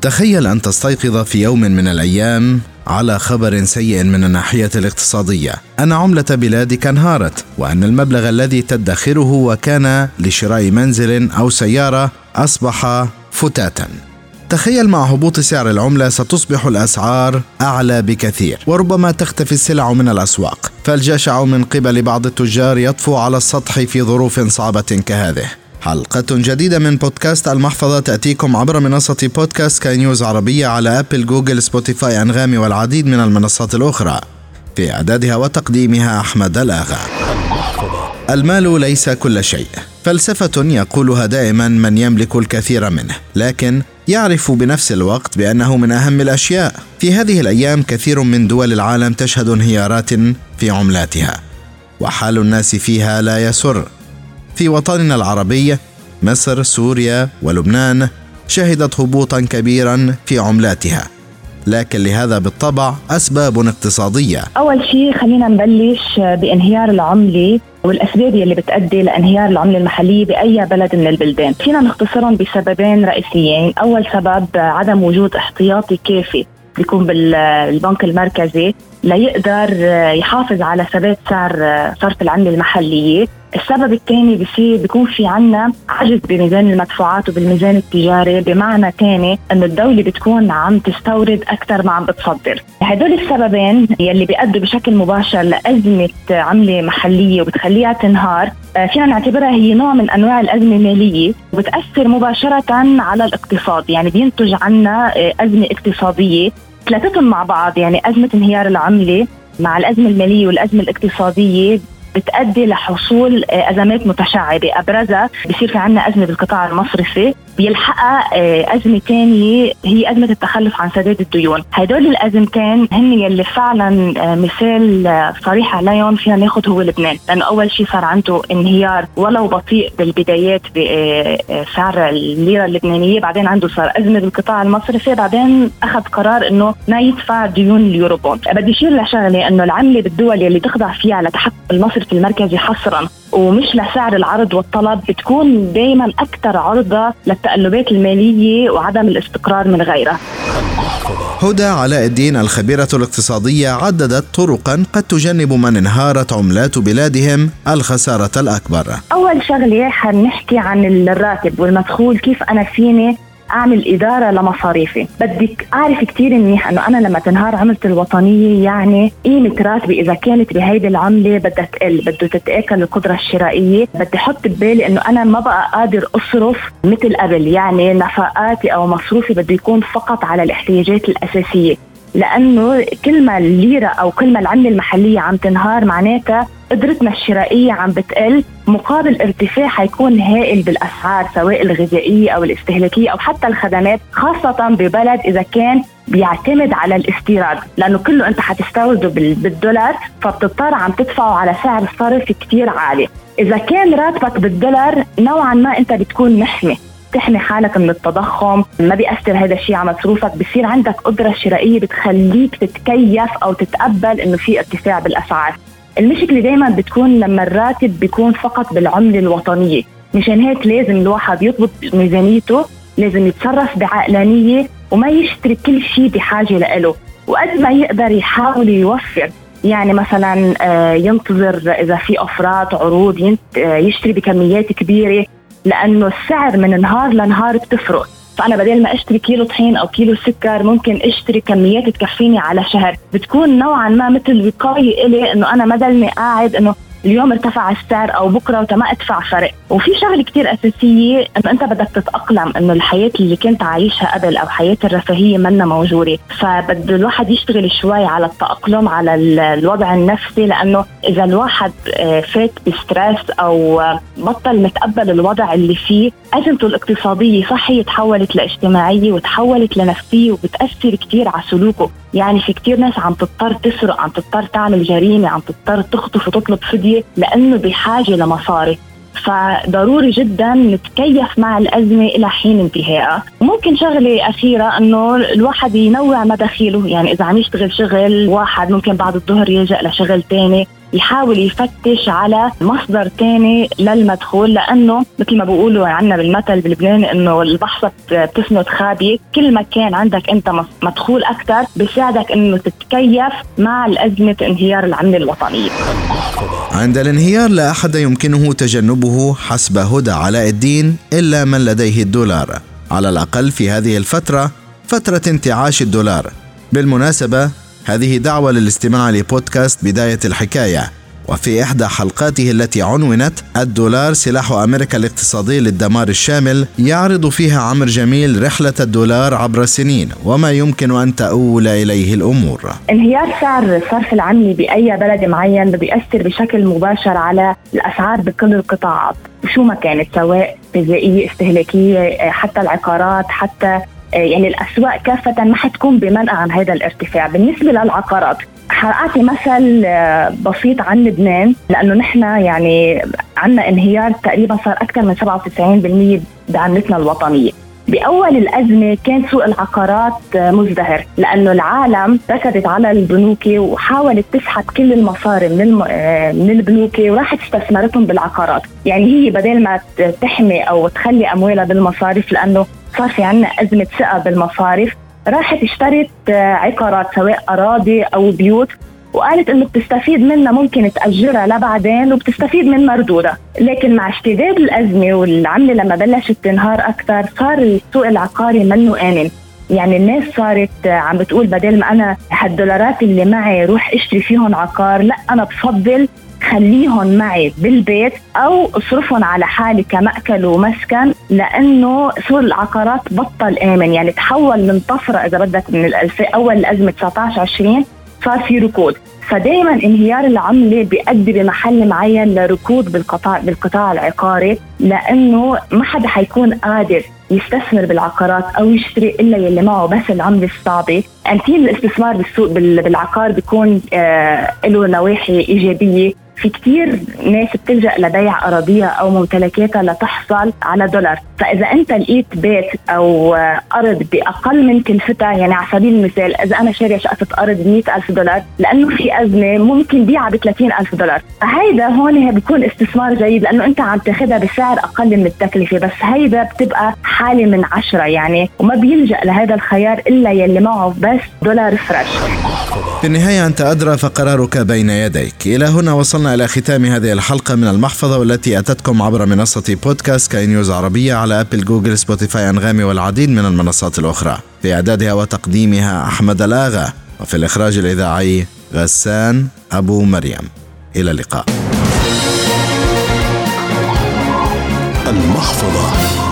تخيل أن تستيقظ في يوم من الأيام على خبر سيء من الناحية الاقتصادية. أن عملة بلادك انهارت وأن المبلغ الذي تدخره وكان لشراء منزل أو سيارة أصبح فتاتا. تخيل مع هبوط سعر العملة ستصبح الأسعار أعلى بكثير وربما تختفي السلع من الأسواق. فالجشع من قبل بعض التجار يطفو على السطح في ظروف صعبة كهذه. حلقة جديدة من بودكاست المحفظة تأتيكم عبر منصة بودكاست سكاي نيوز عربية على أبل جوجل سبوتيفاي أنغامي والعديد من المنصات الأخرى. في إعدادها وتقديمها أحمد الآغا. المال ليس كل شيء. فلسفة يقولها دائما من يملك الكثير منه لكن يعرف بنفس الوقت بأنه من أهم الأشياء. في هذه الأيام كثير من دول العالم تشهد انهيارات في عملاتها وحال الناس فيها لا يسر. في وطننا العربي مصر سوريا ولبنان شهدت هبوطا كبيرا في عملاتها. لكن لهذا بالطبع أسباب اقتصادية. أول شيء خلينا نبلش بانهيار العملة والأسباب اللي بتؤدي لانهيار العملة المحلية بأي بلد من البلدان، فينا نختصرهم بسببين رئيسيين، أول سبب عدم وجود احتياطي كافي بيكون بالبنك المركزي ليقدر يحافظ على ثبات سعر صرف العملة المحلية. السبب الثاني بصير بيكون في عنا عجز بميزان المدفوعات وبالميزان التجاري بمعنى ثاني إنه الدولة بتكون عم تستورد أكثر ما عم بتصدر. هدول السببين يلي بيأدوا بشكل مباشر لأزمة عملة محلية وبتخليها تنهار آه، فينا نعتبرها هي نوع من أنواع الأزمة المالية وبتأثر مباشرة على الاقتصاد. يعني بينتج عنا آه، أزمة اقتصادية. ثلاثتهم مع بعض يعني أزمة انهيار العملة مع الأزمة المالية والأزمة الاقتصادية بتؤدي لحصول آه، أزمات متشعبة. أبرزها بصير في عندنا أزمة بالقطاع المصرفي. بيلحقها آه، أزمة ثانية هي أزمة التخلف عن سداد الديون. هدول الأزمتين هن يلي فعلا آه، مثال صريح عليهم فينا ناخذ هو لبنان. لأنه أول شيء صار عنده انهيار ولو بطيء بالبدايات بسعر الليرة اللبنانية. بعدين عنده صار أزمة بالقطاع المصرفي. بعدين أخذ قرار أنه ما يدفع ديون اليوروبون بدي أشير لشغلة أنه العملة بالدول يلي تخضع فيها لتحكم المصرف المركزي حصرا ومش لسعر العرض والطلب بتكون دائما أكثر عرضة للتقلبات المالية وعدم الاستقرار من غيرها. هدى علاء الدين الخبيرة الاقتصادية عددت طرقا قد تجنب من انهارت عملات بلادهم الخسارة الأكبر. أول شغلة حنحكي عن الراتب والمدخول كيف أنا فيني أعمل إدارة لمصاريفي. بدك أعرف كثير منيح إنه أنا لما تنهار عملتي الوطنية يعني قيمة راتبي إذا كانت بهيدي العملة بدها تقل بده تتأكل القدرة الشرائية. بدي أحط ببالي إنه أنا ما بقى قادر أصرف مثل قبل يعني نفقاتي أو مصروفي بده يكون فقط على الاحتياجات الأساسية. لأنه كل ما الليرة أو كل ما العملة المحلية عم تنهار معناتها قدرتنا الشرائية عم بتقل مقابل ارتفاع حيكون هائل بالأسعار سواء الغذائية أو الاستهلاكية أو حتى الخدمات خاصة ببلد إذا كان بيعتمد على الاستيراد لأنه كله أنت حتستورده بالدولار فبتضطر عم تدفعه على سعر صرف كتير عالي. إذا كان راتبك بالدولار نوعا ما أنت بتكون محمي. تحمي حالك من التضخم ما بيأثر هذا الشيء على مصروفك بصير عندك قدرة شرائية بتخليك تتكيف أو تتقبل إنه في ارتفاع بالأسعار. المشكلة دايما بتكون لما الراتب بيكون فقط بالعملة الوطنية. مشان هيك لازم الواحد يضبط ميزانيته لازم يتصرف بعقلانية وما يشتري كل شيء بحاجة لإله. وقد ما يقدر يحاول يوفر يعني مثلا آه، ينتظر إذا في أفراط عروض آه، يشتري بكميات كبيرة. لأنه السعر من نهار لنهار بتفرق. فأنا بدل ما أشتري كيلو طحين أو كيلو سكر ممكن أشتري كميات تكفيني على شهر. بتكون نوعا ما مثل وقايه إلي إنه أنا ما ضلني قاعد إنه اليوم ارتفع السعر أو بكرة وما ادفع فرق. وفي شغلة كتير أساسية إنه أنت بدك تتأقلم إنه الحياة اللي كنت عايشها قبل أو حياة الرفاهية منا موجودة. فبده الواحد يشتغل شوي على التأقلم على الوضع النفسي لأنه إذا الواحد آه، فات بستريس أو بطل متقبل الوضع اللي فيه ازمته الاقتصادية صح هي تحولت لإجتماعية وتحولت لنفسية وبتأثر كثير على سلوكه. يعني في كثير ناس عم تضطر تسرق عم تضطر تعمل جريمة عم تضطر تخطف وتطلب فدية لأنه بحاجة لمصاري. فضروري جدا نتكيف مع الأزمة إلى حين انتهائها. وممكن شغلة أخيرة أنه الواحد ينوع مداخيله يعني إذا عم يشتغل شغل واحد ممكن بعد الظهر يلجأ لشغل تاني. يحاول يفتش على مصدر تاني للمدخول لأنه مثل ما بيقولوا عندنا بالمثل بلبنان إنه البحصه بتسند خابيه كل ما كان عندك أنت مدخول أكثر بيساعدك إنه تتكيف مع الأزمة انهيار العملة الوطنية. عند الانهيار لا أحد يمكنه تجنبه حسب هدى علاء الدين إلا من لديه الدولار. على الأقل في هذه الفترة فترة انتعاش الدولار. بالمناسبة هذه دعوة للاستماع لبودكاست بداية الحكاية وفي إحدى حلقاته التي عنونت الدولار سلاح أمريكا الاقتصادي للدمار الشامل يعرض فيها عمر جميل رحلة الدولار عبر السنين وما يمكن أن تؤول إليه الأمور. انهيار سعر صرف العملة بأي بلد معين بيأثر بشكل مباشر على الأسعار بكل القطاعات شو ما كانت سواء غذائية استهلاكية حتى العقارات حتى يعني الأسواق كافة ما حتكون بمنأى عن هذا الارتفاع. بالنسبة للعقارات حاعطي مثل آه، بسيط عن لبنان لأنه نحن يعني عندنا انهيار تقريبا صار أكثر من 97% بعملتنا الوطنية. بأول الأزمة كان سوق العقارات آه، مزدهر لأنه العالم ركضت على البنوك وحاولت تسحب كل المصاري من من البنوك وراحت استثمرتهم بالعقارات، يعني هي بدل ما تحمي أو تخلي أموالها بالمصارف لأنه صار في عنا أزمة ثقة بالمصارف راحت اشترت آه، عقارات سواء أراضي أو بيوت. وقالت إنه بتستفيد منها ممكن تأجرها لبعدين وبتستفيد من مردودها، لكن مع اشتداد الأزمة والعملة لما بلشت تنهار أكثر صار السوق العقاري منه آمن، يعني الناس صارت آه، عم بتقول بدل ما أنا هالدولارات اللي معي روح اشتري فيهم عقار، لا أنا بفضل خليهم معي بالبيت أو اصرفهم على حالي كمأكل ومسكن لأنه سوق العقارات بطل آمن. يعني تحول من طفرة إذا بدك من أول الأزمة 19 20 صار في ركود. فدائما انهيار العملة بيؤدي بمحل معين لركود بالقطاع بالقطاع العقاري لأنه ما حدا حيكون قادر يستثمر بالعقارات أو يشتري إلا يلي معه بس العملة الصعبة، انتين الاستثمار بالسوق بالعقار بيكون آه له نواحي إيجابية. في كتير ناس بتلجأ لبيع أراضيها أو ممتلكاتها لتحصل على دولار. فإذا أنت لقيت بيت أو أرض بأقل من كلفتها يعني على سبيل المثال إذا أنا شارية شقة أرض ب ألف دولار لأنه في أزمة ممكن بيعها ب ألف دولار. فهيدا هون بيكون استثمار جيد لأنه أنت عم تاخذها بسعر أقل من التكلفة. بس هيدا بتبقى حالة من عشرة يعني وما بيلجأ لهذا الخيار إلا يلي معه بس دولار فريش. في النهاية أنت أدرى فقرارك بين يديك. إلى هنا وصلنا إلى ختام هذه الحلقة من المحفظة والتي أتتكم عبر منصة بودكاست سكاي نيوز عربية على أبل جوجل سبوتيفاي أنغامي والعديد من المنصات الأخرى. في إعدادها وتقديمها أحمد الآغا وفي الإخراج الإذاعي غسان أبو مريم. إلى اللقاء. المحفظة.